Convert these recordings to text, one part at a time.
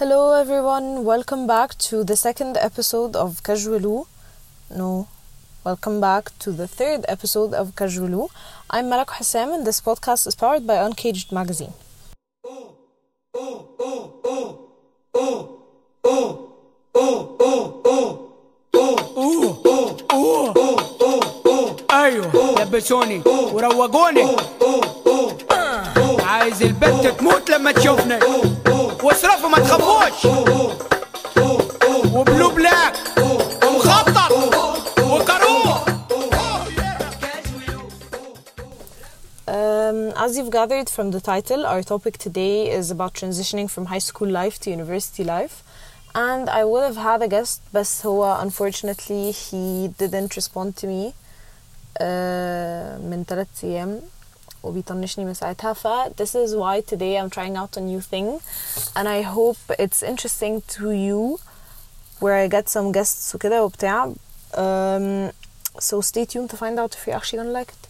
Hello everyone, welcome back to the second episode of Casualoo. No, welcome back to the third episode of Casualoo. I'm Malak Hassam and this podcast is powered by Uncaged Magazine. ايوه لبسوني وروقوني عايز البنت تموت لما تشوفني واصرفوا ما تخافوش وبلو بلاك ومخطط وكروه Um, as you've gathered from the title, our topic today is about transitioning from high school life to university life. And I would have had a guest, but هو unfortunately he didn't respond to me uh, من ثلاث أيام وبيطنشني من ساعتها ف this is why today I'm trying out a new thing and I hope it's interesting to you where I get some guests وكده وبتاع um, so stay tuned to find out if you're actually gonna like it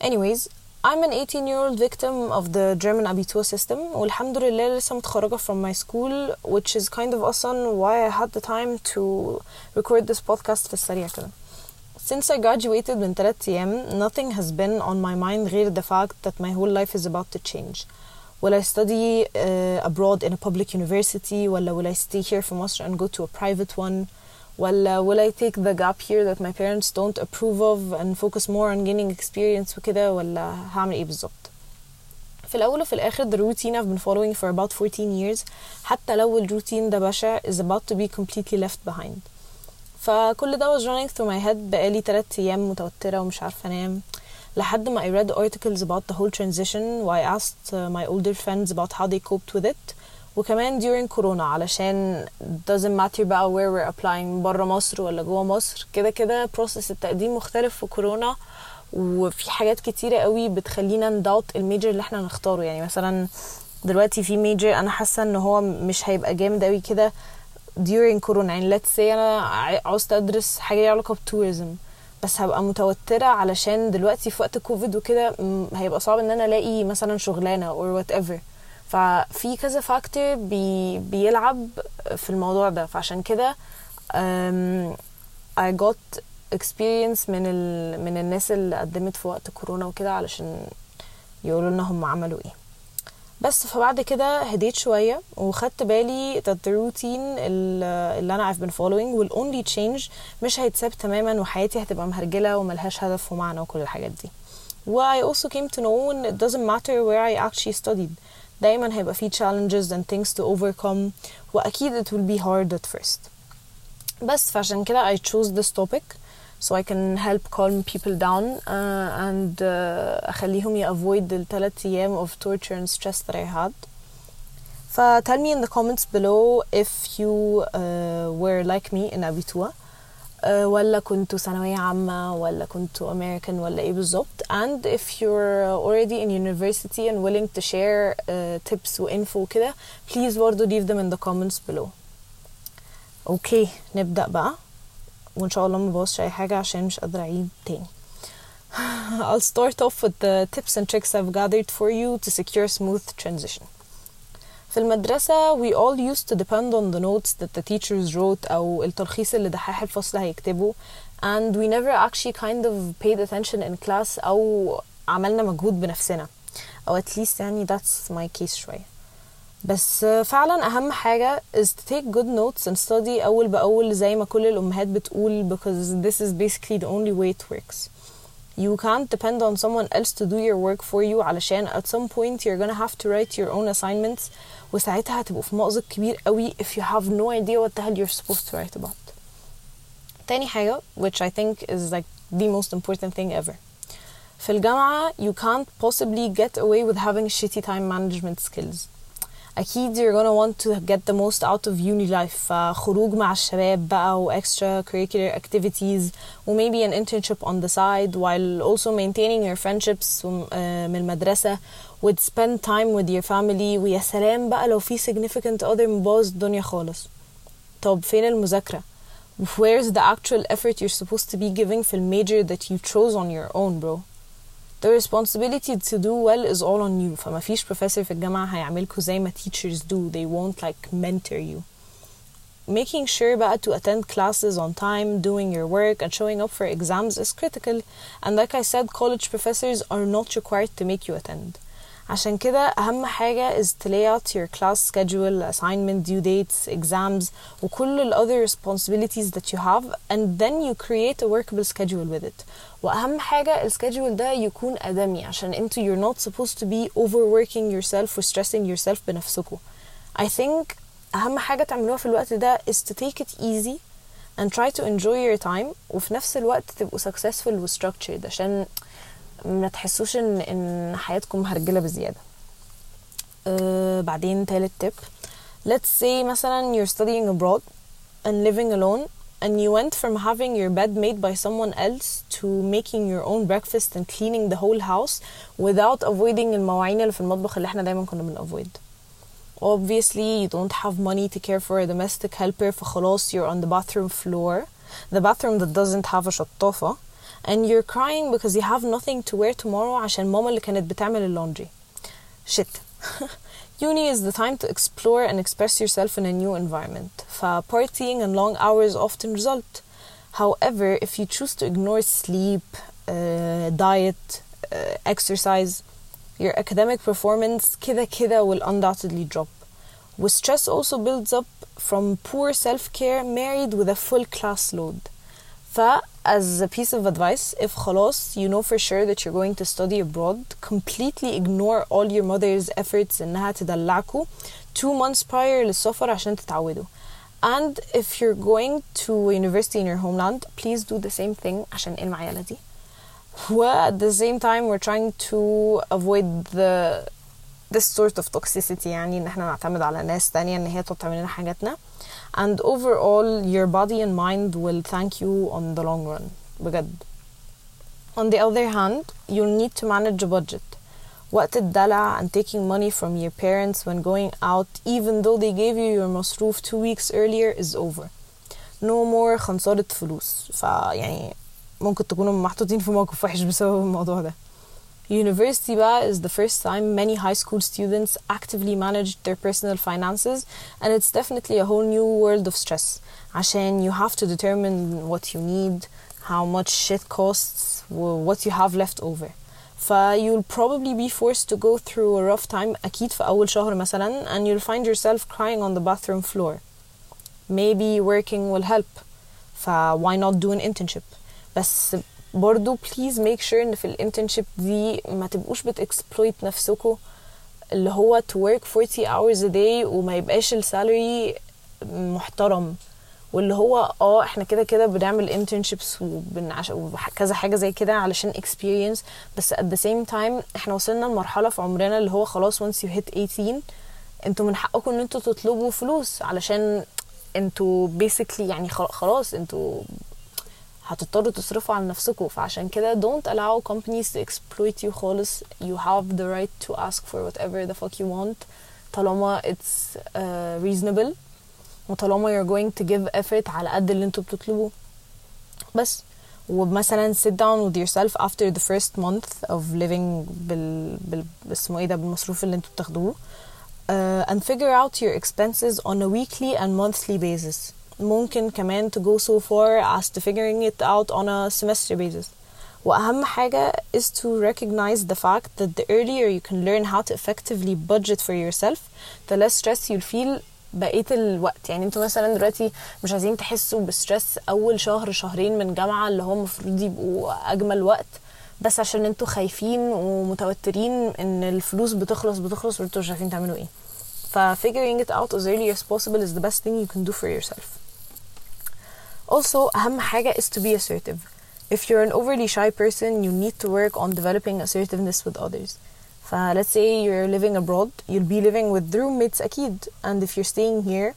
Anyways, I'm an 18 year old victim of the German Abitur system والحمد لله لسه متخرجة from my school which is kind of أصلا why I had the time to record this podcast في السريع كده. Since I graduated من ثلاث أيام nothing has been on my mind غير the fact that my whole life is about to change. Will I study uh, abroad in a public university ولا will I stay here في مصر and go to a private one ولا will I take the gap here that my parents don't approve of and focus more on gaining experience وكده ولا هعمل ايه بالظبط في الأول وفي الآخر the routine I've been following for about 14 years حتى لو الروتين ده بشع is about to be completely left behind فكل ده was running through my head بقالي تلات أيام متوترة ومش عارفة أنام لحد ما I read articles about the whole transition و I asked uh, my older friends about how they coped with it وكمان during كورونا علشان doesn't matter بقى where we're applying برا مصر ولا جوا مصر كده كده process التقديم مختلف في كورونا وفي حاجات كتيرة قوي بتخلينا ن doubt ال major اللي إحنا نختاره يعني مثلا دلوقتي في major أنا حاسة إن هو مش هيبقى جامد قوي كده during كورونا يعني let's say أنا ع- عاوزت أدرس حاجة ليها علاقة ب tourism بس هبقى متوترة علشان دلوقتي في وقت كوفيد وكده هيبقى صعب إن أنا ألاقي مثلا شغلانة or whatever. ففي كذا factor بي بيلعب في الموضوع ده. فعشان كده I got experience من ال من الناس اللي قدمت في وقت كورونا وكده علشان يقولوا لنا هم عملوا إيه. بس فبعد كده هديت شوية وخدت بالي that the routine ال- اللي أنا I've been following will only change مش هيتساب تماما وحياتي هتبقى مهرجلة وملهاش هدف ومعنى وكل الحاجات دي. و I also came to know it doesn't matter where I actually studied. دايما هيبقى فيه challenges and things to overcome وأكيد it will be hard at first بس فعشان كده I chose this topic so I can help calm people down uh, and uh, أخليهم ي avoid الثلاث أيام of torture and stress that I had ف tell me in the comments below if you uh, were like me in Abitua uh, ولا كنتوا ثانوية عامة ولا كنتوا American ولا ايه بالظبط and if you're already in university and willing to share uh, tips وinfo وكده please برضه leave them in the comments below اوكي نبدأ بقى وان شاء الله ما بوظش اي حاجة عشان مش قادرة اعيد تاني I'll start off with the tips and tricks I've gathered for you to secure smooth transition في المدرسة we all used to depend on the notes that the teachers wrote أو التلخيص اللي دحاح الفصل هيكتبه and we never actually kind of paid attention in class أو عملنا مجهود بنفسنا أو at least يعني that's my case شوية بس فعلا أهم حاجة is to take good notes and study أول بأول زي ما كل الأمهات بتقول because this is basically the only way it works you can't depend on someone else to do your work for you علشان at some point you're gonna have to write your own assignments وساعتها هتبقوا في مأزق كبير قوي if you have no idea what the hell you're supposed to write about تاني حاجة which I think is like the most important thing ever في الجامعة you can't possibly get away with having shitty time management skills أكيد you're gonna want to get the most out of uni life فخروج مع الشباب بقى و extra curricular activities و maybe an internship on the side while also maintaining your friendships وم- آه، من المدرسة would spend time with your family ويا سلام بقى لو في significant other مبوظ الدنيا خالص طب فين المذاكرة where's the actual effort you're supposed to be giving في الميجر that you chose on your own bro the responsibility to do well is all on you فما فيش professor في الجامعة هيعملكوا زي ما teachers do they won't like mentor you making sure بقى to attend classes on time doing your work and showing up for exams is critical and like I said college professors are not required to make you attend عشان كده أهم حاجة is to lay out your class schedule, assignment, due dates, exams وكل ال other responsibilities that you have and then you create a workable schedule with it وأهم حاجة السكادجول ده يكون آدمي عشان انتوا you're not supposed to be overworking yourself or stressing yourself بنفسكوا I think أهم حاجة تعملوها في الوقت ده is to take it easy and try to enjoy your time وفي نفس الوقت تبقوا successful و structured عشان ما تحسوش ان ان حياتكم هرجله بزياده أه بعدين تالت tip let's say مثلا you're studying abroad and living alone and you went from having your bed made by someone else to making your own breakfast and cleaning the whole house without avoiding المواعين اللي في المطبخ اللي إحنا دايما كنا بنavoid obviously you don't have money to care for a domestic helper فخلاص you're on the bathroom floor the bathroom that doesn't have a شطافة and you're crying because you have nothing to wear tomorrow عشان ماما اللي كانت بتعمل اللندري shit uni is the time to explore and express yourself in a new environment ف partying and long hours often result however if you choose to ignore sleep uh, diet uh, exercise your academic performance كده كده will undoubtedly drop with stress also builds up from poor self-care married with a full class load ف as a piece of advice if خلاص you know for sure that you're going to study abroad completely ignore all your mother's efforts انها تدلعكوا two months prior للسفر عشان تتعودوا and if you're going to university in your homeland please do the same thing عشان المعيلة دي و at the same time we're trying to avoid the this sort of toxicity يعني ان احنا نعتمد على ناس تانية ان هي تقعد تعمل لنا حاجاتنا and overall your body and mind will thank you on the long run بجد on the other hand you'll need to manage a budget وقت الدلع and taking money from your parents when going out even though they gave you your مصروف two weeks earlier is over no more خنصرة فلوس فيعني ممكن تكونوا محطوطين في موقف وحش بسبب الموضوع ده University بقى is the first time many high school students actively managed their personal finances and it's definitely a whole new world of stress عشان you have to determine what you need how much shit costs what you have left over ف you'll probably be forced to go through a rough time أكيد في أول شهر مثلا and you'll find yourself crying on the bathroom floor maybe working will help ف why not do an internship بس برضو please make sure إن في الانترنشيب دي ما تبقوش بتexploit نفسكوا اللي هو to work 40 hours a day وما يبقاش السالري محترم. واللي هو آه إحنا كده كده بنعمل internships وبنعش... وكذا حاجة زي كده علشان experience بس at the same time إحنا وصلنا لمرحلة في عمرنا اللي هو خلاص once you hit 18 أنتوا من حقكم إن أنتوا تطلبوا فلوس علشان أنتوا basically يعني خلاص أنتوا هتضطروا تصرفوا على نفسكم فعشان كده don't allow companies to exploit you خالص you have the right to ask for whatever the fuck you want طالما it's uh, reasonable وطالما you're going to give effort على قد اللي انتوا بتطلبوه بس ومثلا sit down with yourself after the first month of living بال, بال اسمه ايه ده بالمصروف اللي انتوا بتاخدوه uh, and figure out your expenses on a weekly and monthly basis ممكن كمان to go so far as to figuring it out on a semester basis وأهم حاجة is to recognize the fact that the earlier you can learn how to effectively budget for yourself the less stress you'll feel بقية الوقت يعني أنتوا مثلا دلوقتي مش عايزين تحسوا بستريس أول شهر شهرين من جامعة اللي هو المفروض يبقوا أجمل وقت بس عشان أنتوا خايفين ومتوترين ان الفلوس بتخلص بتخلص وانتوا مش عارفين تعملوا إيه ف figuring it out as early as possible is the best thing you can do for yourself Also, أهم حاجة is to be assertive. If you're an overly shy person, you need to work on developing assertiveness with others. ف let's say you're living abroad, you'll be living with roommates أكيد. And if you're staying here,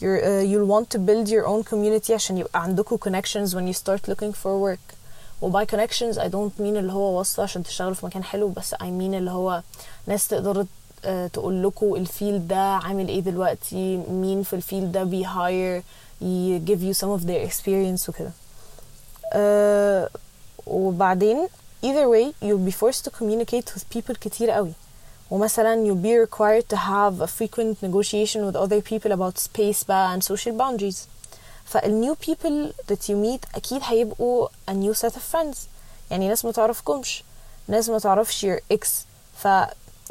you're, uh, you'll want to build your own community عشان يبقى عندكم connections when you start looking for work. وباي connections I don't mean اللي هو واسطة عشان تشتغلوا في مكان حلو بس I mean اللي هو ناس تقدر تقول لكم الفيلد ده عامل ايه دلوقتي مين في الفيلد ده بيهاير ي give you some of their experience وكده uh, وبعدين either way you'll be forced to communicate with people كتير قوي ومثلا you'll be required to have a frequent negotiation with other people about space بقى and social boundaries فالnew people that you meet أكيد هيبقوا a new set of friends يعني ناس ما تعرفكمش ناس ما تعرفش your ex ف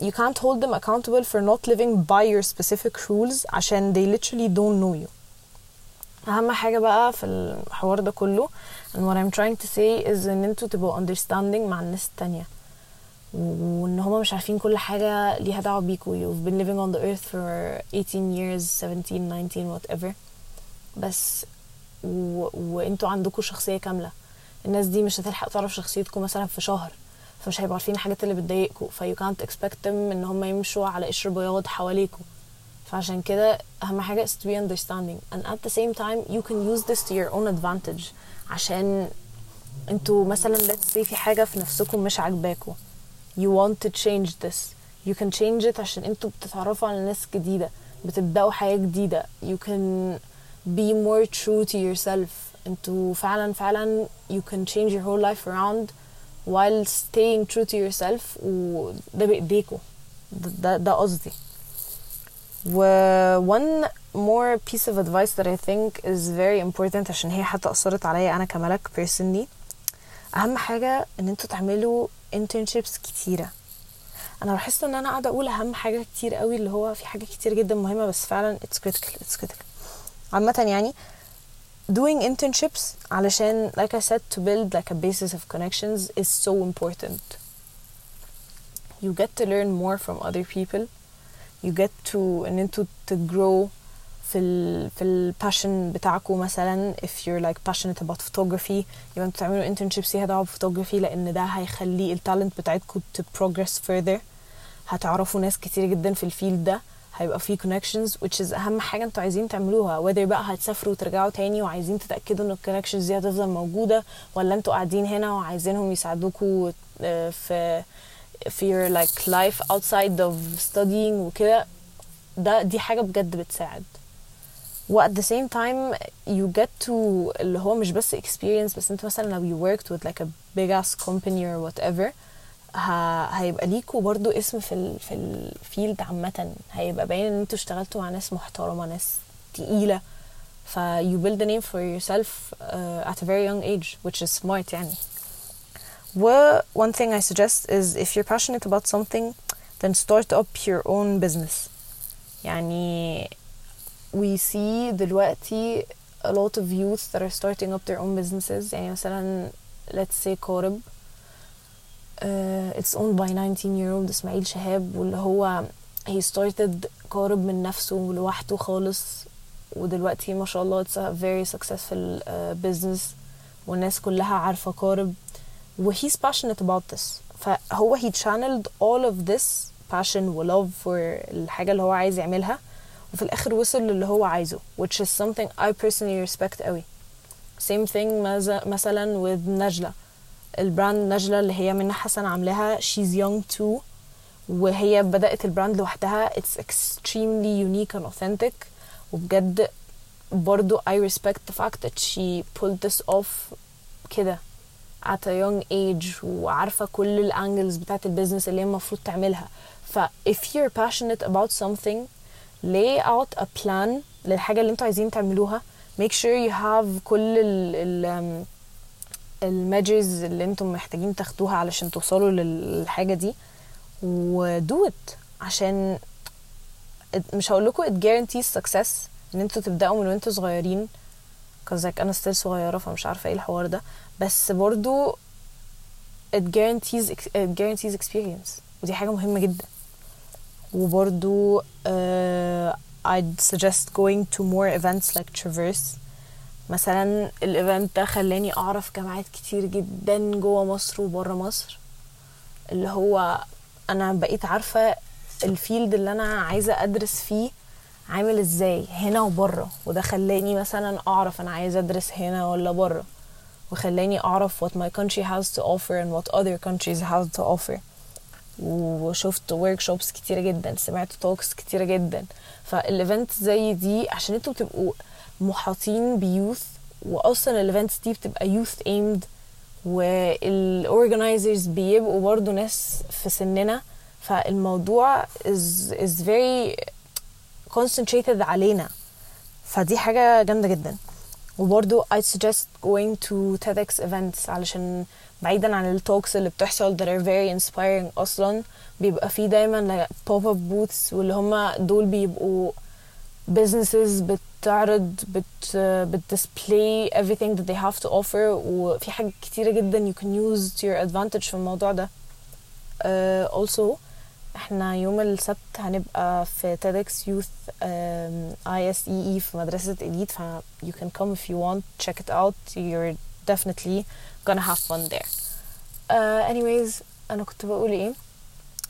you can't hold them accountable for not living by your specific rules عشان they literally don't know you أهم حاجة بقى في الحوار ده كله and what I'm trying to say is إن أنتوا تبقوا understanding مع الناس التانية وإن هما مش عارفين كل حاجة ليها دعوة بيكوا. You've been living on the earth for 18 years 17 19 whatever. بس و... وإنتوا عندكوا شخصية كاملة. الناس دي مش هتلحق تعرف شخصيتكم مثلا في شهر فمش هيبقوا عارفين الحاجات اللي بتضايقكم ف you can't expect them إن هم يمشوا على قشر بياض حواليكوا. فعشان كده اهم حاجة is to be understanding and at the same time you can use this to your own advantage عشان انتوا مثلا let's say في حاجة في نفسكم مش عاجباكوا you want to change this you can change it عشان انتوا بتتعرفوا على ناس جديدة بتبدأوا حياة جديدة you can be more true to yourself انتوا فعلا فعلا you can change your whole life around while staying true to yourself وده بإيديكوا ده ده, ده قصدي و one more piece of advice that I think is very important عشان هي حتى أثرت عليا أنا كملك personally أهم حاجة إن انتوا تعملوا internships كتيرة أنا لاحظت إن أنا قاعدة أقول أهم حاجة كتير قوي اللي هو في حاجات كتير جدا مهمة بس فعلا it's critical it's critical عامة يعني doing internships علشان like I said to build like a basis of connections is so important you get to learn more from other people You get to ان أنتوا to grow في ال في ال passion بتاعكم مثلا if you're like passionate about photography يبقى أنتوا تعملوا internships ليها دعوة بفوتوغرافي لأن ده هيخلي ال talent بتاعتكم to progress further. هتعرفوا ناس كتير جدا في ال field ده هيبقى في connections which is أهم حاجة أنتوا عايزين تعملوها. Whether بقى هتسافروا وترجعوا تاني وعايزين تتأكدوا إن ال connections دي هتفضل موجودة ولا أنتوا قاعدين هنا وعايزينهم يساعدوكوا آه، في في your like life outside of studying وكده ده دي حاجه بجد بتساعد و at the same time you get to اللي هو مش بس experience بس انت مثلا لو you worked with like a big ass company or whatever ه... هيبقى ليكوا برضو اسم في ال... في الفيلد عامة هيبقى باين ان انتوا اشتغلتوا مع ناس محترمة ناس تقيلة ف you build a name for yourself uh, at a very young age which is smart يعني و one thing I suggest is if you're passionate about something then start up your own business يعني we see دلوقتي a lot of youth that are starting up their own businesses يعني مثلا let's say قارب uh, it's owned by 19 year old اسماعيل شهاب واللي هو he started قارب من نفسه لوحده خالص ودلوقتي ما شاء الله it's a very successful uh, business والناس كلها عارفة قارب و he's passionate about this فهو he channeled all of this passion و love for الحاجة اللي هو عايز يعملها وفي الآخر وصل للي هو عايزه which is something I personally respect قوي same thing مز- مثلا with نجلة البراند نجلة اللي هي منى حسن عاملاها she's young too وهي بدأت البراند لوحدها it's extremely unique and authentic وبجد برضو I respect the fact that she pulled this off كده At a young age وعارفة كل ال angles بتاعت ال business اللي هي المفروض تعملها. ف if you're passionate about something lay out a plan للحاجة اللي أنتوا عايزين تعملوها. Make sure you have كل ال, ال um, ال majors اللي أنتم محتاجين تاخدوها علشان توصلوا للحاجة دي. و do it عشان مش هقول لكم it guarantees success إن أنتوا تبدأوا من وانتوا صغيرين. Like أنا still صغيرة فمش عارفة إيه الحوار ده. بس برضو it guarantees it guarantees experience. ودي حاجة مهمة جدا. وبرضو uh, I'd suggest going to more events like Traverse. مثلا الايفنت ده خلاني أعرف جامعات كتير جدا جوه مصر وبره مصر. اللي هو أنا بقيت عارفة ال field اللي أنا عايزة أدرس فيه عامل إزاي هنا وبره. وده خلاني مثلا أعرف أنا عايزة أدرس هنا ولا بره. وخلاني أعرف what my country has to offer and what other countries have to offer. وشفت workshops كتيرة جدا سمعت talks كتيرة جدا. فال event زي دي عشان أنتوا بتبقوا محاطين ب youth واصلا ال events دي بتبقى youth aimed وال organizers بيبقوا برضو ناس في سننا. فالموضوع is, is very concentrated علينا. فدي حاجة جامدة جدا. وبرضو I suggest going to TEDx events علشان بعيدا عن التوكس اللي بتحصل that are very inspiring أصلا بيبقى في دايما like pop-up booths واللي هما دول بيبقوا businesses بتعرض بت بتدisplay everything that they have to offer وفي حاجات كتيرة جدا you can use to your advantage في الموضوع ده uh, also إحنا يوم السبت هنبقى في TEDx Youth um, ISEE في مدرسة إليت ف you can come if you want check it out you're definitely gonna have fun there uh, anyways أنا كنت بقول إيه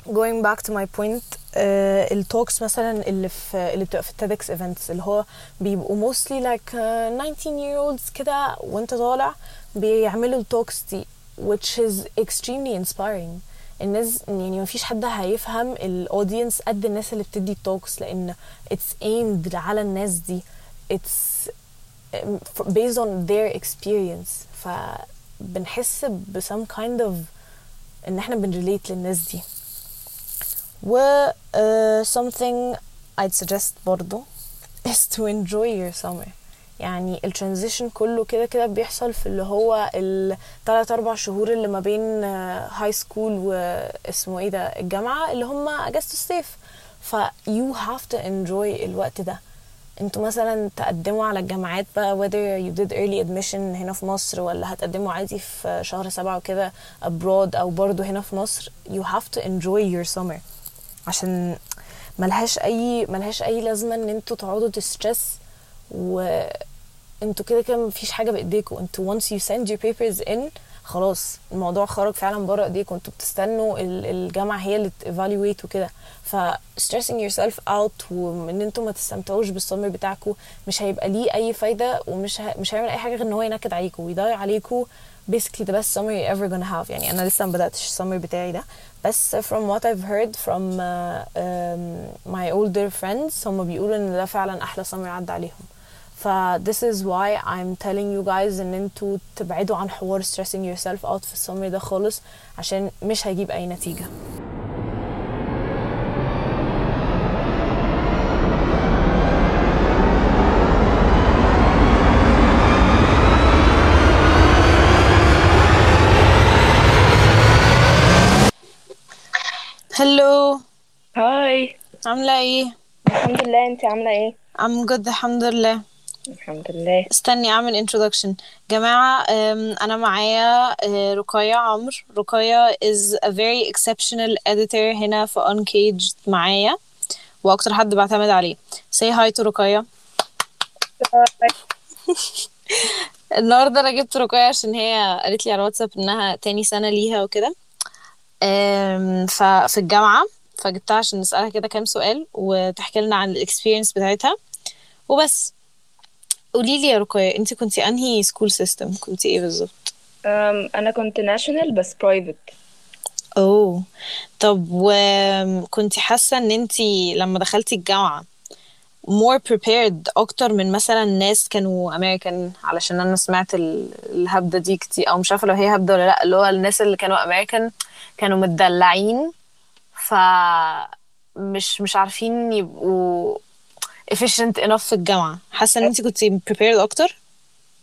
going back to my point uh, التوكس مثلا اللي في اللي بتبقى في TEDx events اللي هو بيبقوا mostly like uh, 19 year olds كده وانت طالع بيعملوا ال talks دي which is extremely inspiring الناس يعني ما فيش حد هيفهم الاودينس قد الناس اللي بتدي توكس لان it's aimed على الناس دي it's based on their experience فبنحس ب some kind of ان احنا بنريليت للناس دي و uh, something I'd suggest برضو is to enjoy your summer يعني ال transition كله كده كده بيحصل في اللي هو الثلاث أربع شهور اللي ما بين high school واسمه إيه ده الجامعة اللي هم أجازة الصيف. ف you have to enjoy الوقت ده. أنتوا مثلا تقدموا على الجامعات بقى whether you did early admission هنا في مصر ولا هتقدموا عادي في شهر سبعة وكده abroad أو برضو هنا في مصر you have to enjoy your summer. عشان ملهاش أي ملهاش أي لازمة إن أنتوا تقعدوا تسترس و أنتوا كده كده مفيش حاجة بايديكم أنتوا once you send your papers in خلاص الموضوع خرج فعلا بره ايديكم أنتوا بتستنوا الجامعة هي اللي evaluate وكده. ف stressing yourself out وإن أنتوا ما تستمتعوش بالسمر بتاعكم مش هيبقى ليه أي فايدة ومش ه... مش هيعمل أي حاجة غير إن هو ينكد عليكم ويضيع عليكم basically the best summer you're ever gonna have. يعني أنا لسه ما بدأتش السمر بتاعي ده. بس from what I've heard from uh, um, my older friends هم بيقولوا إن ده فعلا أحلى سمر عدى عليهم. ف this is why I'm telling you guys ان أنتوا تبعدوا عن حوار stressing yourself out في السمر ده خالص عشان مش هيجيب أي نتيجة. هلو هاي عاملة إيه؟ الحمد لله انت عاملة إيه؟ I'm good الحمد لله. الحمد لله. استني أعمل introduction. جماعة أم، أنا معايا رقية عمرو. رقية is a very exceptional editor هنا في Uncaged معايا وأكتر حد بعتمد عليه. Say hi to رقية. النهارده أنا جبت رقية عشان هي قالت لي على واتساب إنها تاني سنة ليها وكده. ففي الجامعة فجبتها عشان نسألها كده كام سؤال وتحكي لنا عن ال experience بتاعتها. وبس. قولي لي يا رقية انت كنتي انهي school system كنتي إيه بالظبط؟ أم، أنا كنت national بس private oh. طب وكنتي حاسة إن انت لما دخلتي الجامعة more prepared أكتر من مثلا ناس كانوا امريكان علشان أنا سمعت ال- الهبدة دي كتير أو مش عارفة لو هي هبدة ولا لأ اللي هو الناس اللي كانوا امريكان كانوا متدلعين ف مش مش عارفين يبقوا efficient enough في الجامعة. حاسة إن انت كنتي prepared أكتر؟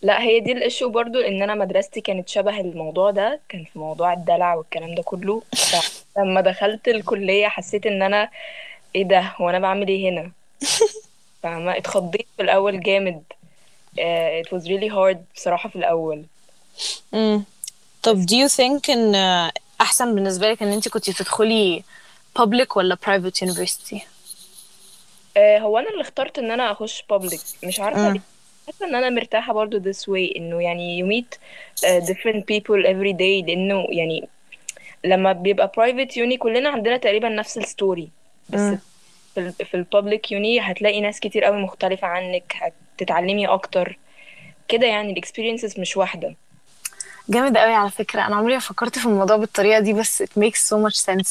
لا هي دي الايشو برضو إن أنا مدرستي كانت شبه الموضوع ده كان في موضوع الدلع والكلام ده كله. لما دخلت الكلية حسيت إن أنا إيه ده هو أنا بعمل إيه هنا؟ فاهمة؟ اتخضيت في الأول جامد. uh, it was really hard بصراحة في الأول. امم طب do you think إن آه، أحسن بالنسبة لك إن انت كنتي تدخلي public ولا private university uh, هو أنا اللي اخترت إن أنا أخش public. مش عارفة امم ليه. حاسة إن أنا مرتاحة برضو this way إنه يعني you meet uh, different people every day لأنه يعني لما بيبقى private uni كلنا عندنا تقريبا نفس الستوري بس امم في ال في البابليك يوني هتلاقي ناس كتير قوي مختلفة عنك هتتعلمي أكتر. كده يعني الاكسبيرينسز مش واحدة. جامد قوي على فكرة. أنا عمري ما فكرت في الموضوع بالطريقة دي بس it makes so much sense.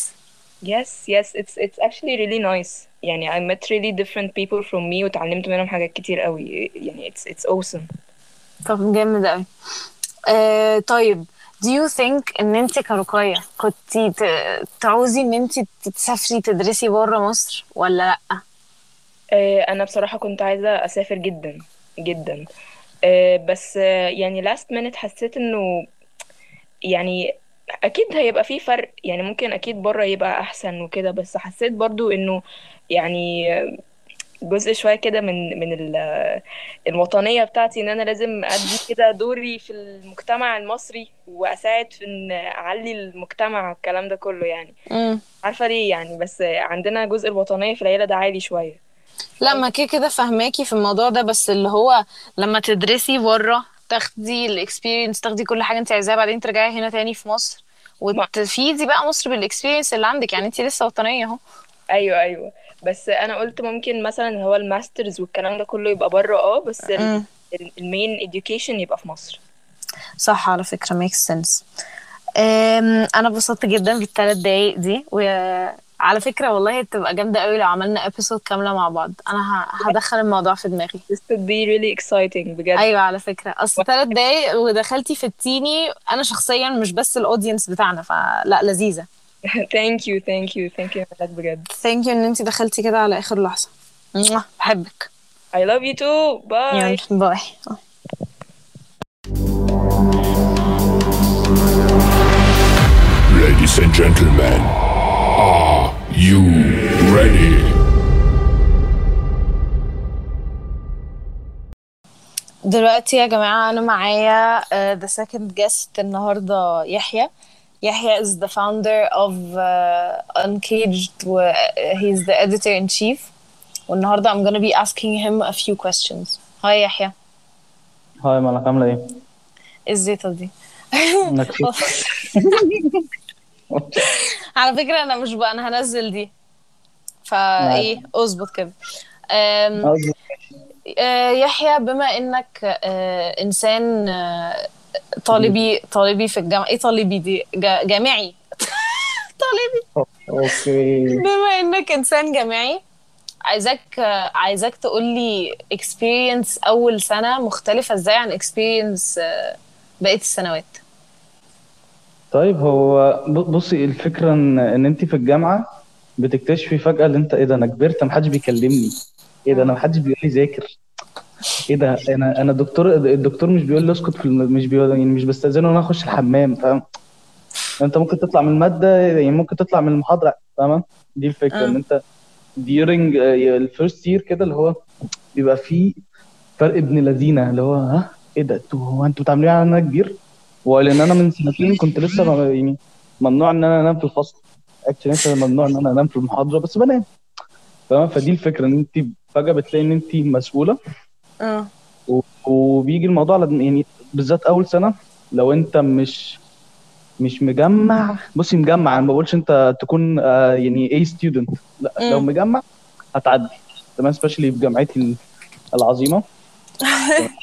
Yes yes it's it's actually really nice. يعني I met really different people from me وتعلمت منهم حاجات كتير قوي. يعني it's it's awesome. طب جامد قوي آه طيب do you think إن أنت كرقية كنتي ت- تعوزي إن أنت تسافري تدرسي بره مصر ولا لأ؟ آه، أنا بصراحة كنت عايزة أسافر جدا جدا. آه، بس آه، يعني last minute حسيت إنه يعني أكيد هيبقى فيه فرق يعني ممكن أكيد بره يبقى أحسن وكده بس حسيت برضو إنه يعني جزء شوية كده من من ال- الوطنية بتاعتي إن أنا لازم أدي كده دوري في المجتمع المصري وأساعد في إن أعلي المجتمع الكلام ده كله يعني. مم. عارفة ليه يعني؟ بس عندنا جزء الوطنية في العيلة ده عالي شوية. لا ما كده كده فهماكي في الموضوع ده بس اللي هو لما تدرسي بره تاخدي ال experience تاخدي كل حاجة انت عايزاها بعدين ترجعي هنا تاني في مصر وتفيدي بقى مصر بال experience اللي عندك. يعني انت لسه وطنية أهو. أيوه أيوه. بس أنا قلت ممكن مثلا هو ال masters والكلام ده كله يبقى بره آه بس. ال main education يبقى في مصر. صح على فكرة makes sense. أم، أنا اتبسطت جدا بالثلاث دقايق دي وعلى فكرة والله تبقى جامدة قوي لو عملنا episode كاملة مع بعض. أنا ه- هدخل الموضوع في دماغي. This could be really exciting بجد. أيوة على فكرة. أصل ثلاث دقايق ودخلتي في التيم أنا شخصيا مش بس ال audience بتاعنا فلا لذيذة. thank you thank you thank you لك بجد. thank you إن انت دخلتي كده على آخر لحظة. بحبك. I love you too bye bye Ladies and gentlemen, are you ready? دلوقتي يا جماعة أنا معايا uh, the second guest النهاردة يحيى. يحيى is the founder of uh, Uncaged و he's the editor in chief والنهاردة I'm gonna be asking him a few questions هاي يحيى هاي مالك عاملة ايه؟ إيه الزيطة دي مكسوف على فكرة أنا مش بقى أنا هنزل دي فإيه اظبط كده أم، قصدي آه، يحيى بما انك آه، انسان آه، طالبي طالبي في الجامعة. إيه طالبي دي؟ جا- جامعي. طالبي. okay. بما إنك إنسان جامعي عايزاك عايزاك تقول لي experience أول سنة مختلفة إزاي عن experience آه، بقية السنوات؟ طيب هو بصي الفكرة إن إن انت في الجامعة بتكتشفي فجأة ان أنت إيه ده أنا كبرت محدش بيكلمني. إيه ده أنا محدش بيقول لي ذاكر. إيه ده؟ أنا أنا دكتور الدكتور مش بيقول لي اسكت في الم... مش بيقول يعني مش بستأذنه إن أنا أخش الحمام فاهم؟ أنت ممكن تطلع من المادة يعني ممكن تطلع من المحاضرة فاهمة؟ دي الفكرة إن أنت during الفيرست يير كده اللي هو بيبقى فيه فرق ابن لذينة اللي هو ها؟ إيه ده؟ أنتوا هو أنتوا بتعملوا على أنا كبير؟ ولان أنا من سنتين كنت لسه يعني ممنوع إن أنا أنام في الفصل. actually لسه ممنوع إن أنا أنام في المحاضرة بس بنام تمام فدي الفكرة إن أنت فجأة بتلاقي إن أنت مسؤولة آه. وبيجي الموضوع على يعني بالذات أول سنة لو أنت مش مش مجمع بصي مجمع أنا ما بقولش أنت تكون آه، يعني A student لا لو مم. مجمع هتعدي. تمام especially في جامعتي ال- العظيمة.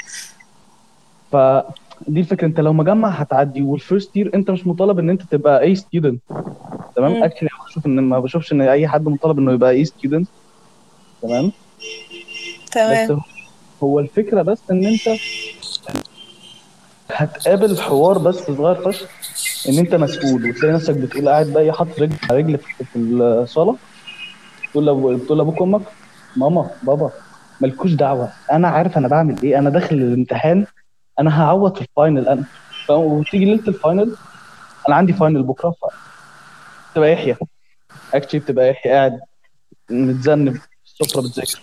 فدي الفكرة. أنت لو مجمع هتعدي. وال first year أنت مش مطالب إن أنت تبقى A student تمام. actually بشوف ان ما بشوفش إن أي حد مطالب إنه يبقى A student تمام؟ تمام. هو الفكرة بس إن أنت هتقابل حوار بس صغير فشخ إن أنت مسؤول وتلاقي نفسك بتقول قاعد بقى حاطط رجل على رجل في الصالة تقول لأبو- بتقول لأبوك وأمك ماما بابا مالكوش دعوة أنا عارف أنا بعمل إيه أنا داخل الامتحان أنا هعوض في ال final أنا؟ وتيجي ليلة ال final أنا عندي final بكرة ف تبقى يحيى actually بتبقى يحيى قاعد متذنب السفرة بتذاكر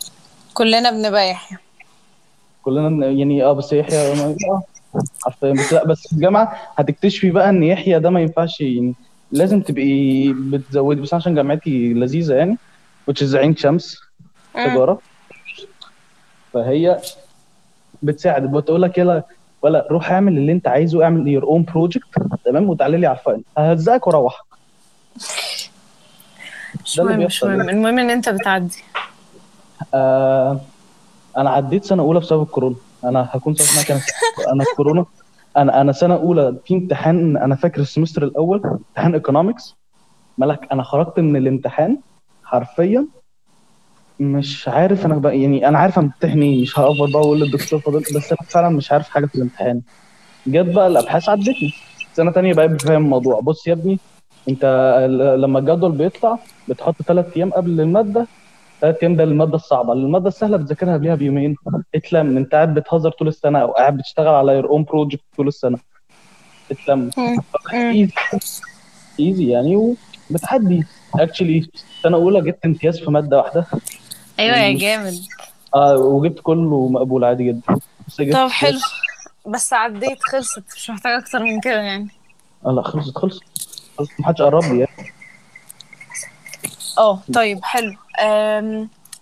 كلنا بنبقى يحيى كلنا يعني آه بس يحيى آه حرفيا. بس لا بس في الجامعة هتكتشفي بقى إن يحيى ده ما ينفعش يعني لازم تبقي بتزودي بس عشان جامعتي لذيذة يعني which is عين شمس تجارة. فهي بتساعد. بتقول لك يلا ولا روح اعمل اللي انت عايزه اعمل your own project تمام؟ وتعالى لي على ال final ههزقك واروحك مش مهم مش مهم. المهم إن أنت بتعدي. آه أنا عديت سنة أولى بسبب الكورونا. أنا هكون صريح معاك. أنا أنا الكورونا أنا أنا سنة أولى في امتحان أنا فاكر ال semester الأول امتحان economics ملك أنا خرجت من الامتحان حرفيا. مش عارف أنا بقى يعني أنا عارف امتحن إيه مش ه over بقى وأقول للدكتور فاضل بس أنا فعلا مش عارف حاجة في الامتحان. جت بقى الأبحاث عدتني. سنة تانية بقى بفهم الموضوع. بص يا ابني أنت لما الجدول بيطلع بتحط ثلاث أيام قبل المادة أيام ده للماده الصعبة. المادة السهلة بتذاكرها قبلها بيومين. اتلم. انت قاعد بتهزر طول السنة أو قاعد بتشتغل على your own project طول السنة. اتلم. easy easy يعني وبتعدي actually سنة أولى جبت امتياز في مادة واحدة. أيوه يا جامد. آه وجبت كله مقبول عادي جدا. طب حلو. بس عديت خلصت. مش محتاجة أكتر من كده يعني. لا خلصت خلصت خلصت. محدش قرب لي يعني. آه طيب حلو.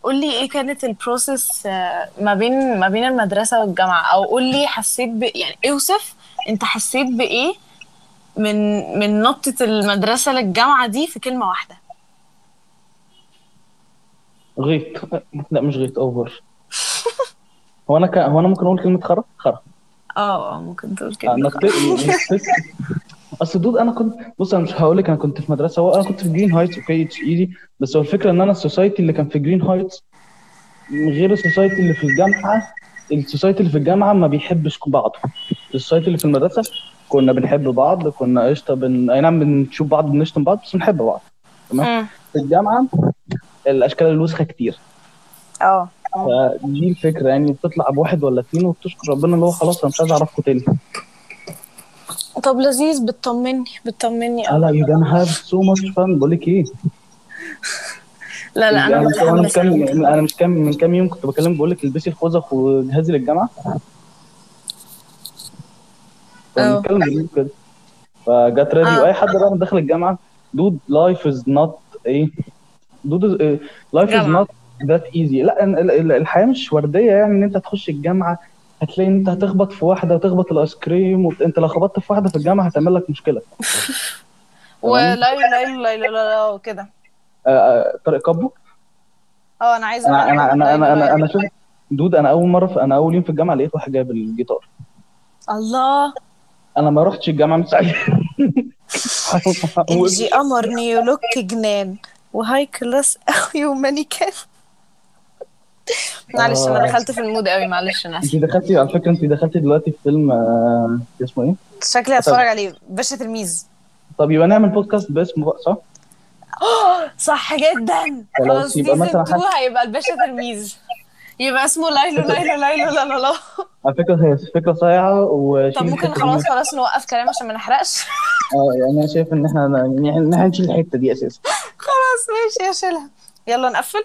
قول لي إيه كانت ال process آه، ما بين ما بين المدرسة والجامعة؟ أو قول لي حسيت ب يعني اوصف أنت حسيت بإيه من من نطة المدرسة للجامعة دي في كلمة واحدة؟ غيط. لا مش غيط over هو أنا كان هو أنا ممكن أقول كلمة خرا؟ خرا. آه آه ممكن تقول نطيت نطيت. أصل dude أنا كنت بص أنا مش هقول لك أنا كنت في مدرسة هو أنا كنت في جرين هايتس okay it's easy بس هو الفكرة إن أنا ال society اللي كان في جرين هايتس غير ال society اللي في الجامعة ال society اللي في الجامعة ما بيحبش بعض ال society اللي في المدرسة كنا بنحب بعض كنا قشطة بن... أي نعم بنشوف بعض بنشتم بعض بس بنحب بعض تمام. في الجامعة الأشكال الوسخة كتير. آه. فدي الفكرة يعني بتطلع بواحد ولا اتنين وبتشكر ربنا اللي هو خلاص أنا مش عايز أعرفكم تاني. طب لذيذ بتطمني بتطمني لا أوي. you gonna have so much fun بقول لك إيه لا لا أنا أنا متحمسة كام أنا مش كام من كام يوم كنت بكلم بقول لك البسي الخوذة وجهزي للجامعة آه. بنتكلم كده فجت راديو آه. اي حد بقى داخل الجامعة dude life is not إيه dude life is. not that easy لا ال- ال- الحياة مش وردية يعني إن أنت تخش الجامعة هتلاقي إن أنت هتخبط في واحدة وتخبط ال ice cream وبت... أنت لو خبطت في واحدة في الجامعة هتعمل لك مشكلة. ولا لا لا لا لا لا وكده آه، آه، طارق كابو؟ آه أنا عايزه أنا أعرف أنا أنا أنا لا- أنا, أنا شفت dude أنا أول مرة في أنا أول يوم في الجامعة لقيت واحد جايب الجيتار. الله. أنا ما رحتش الجامعة من ساعتها. انجي قمر new look جنان. و high class قوي ومانيكان. معلش أنا آه. دخلت في ال mood قوي معلش أنا انت دخلتي على فكرة انت دخلتي دلوقتي في فيلم آه، اسمه إيه؟ شكلي هتفرج عليه. باشا تلميذ. طب يبقى نعمل بودكاست باسمه بقى صح؟ صح جدا. خلاص، يبقى مثلا 2 هيبقى الباشا تلميذ. يبقى اسمه ليلو ليلو ليلو لا لا لا. على فكرة هي فكرة صايعة وشيل طب ممكن خلاص. خلاص نوقف كلام عشان ما نحرقش. آه يعني أنا شايف إن إحنا يعني ان إحنا نشيل الحتة دي أساسا. خلاص ماشي اشيلها يلا نقفل.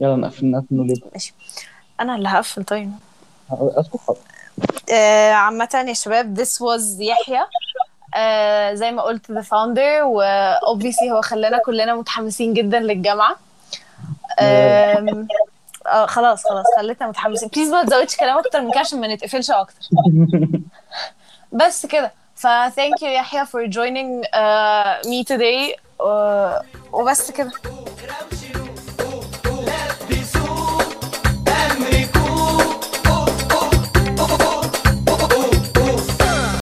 يلا نقفل نقفل إيه ماشي. أنا اللي هقفل طيب. اسكت حاضر آه، عامة يا شباب this was يحيى آه، زي ما قلت the founder و obviously هو خلانا كلنا متحمسين جدا للجامعة. آم، آه خلاص خلاص خليتنا متحمسين. بليز ما تزودش كلام أكتر من كده عشان ما نتقفلش أكتر. بس كده. ف thank you يحيى for joining uh, me today. uh, وبس كده.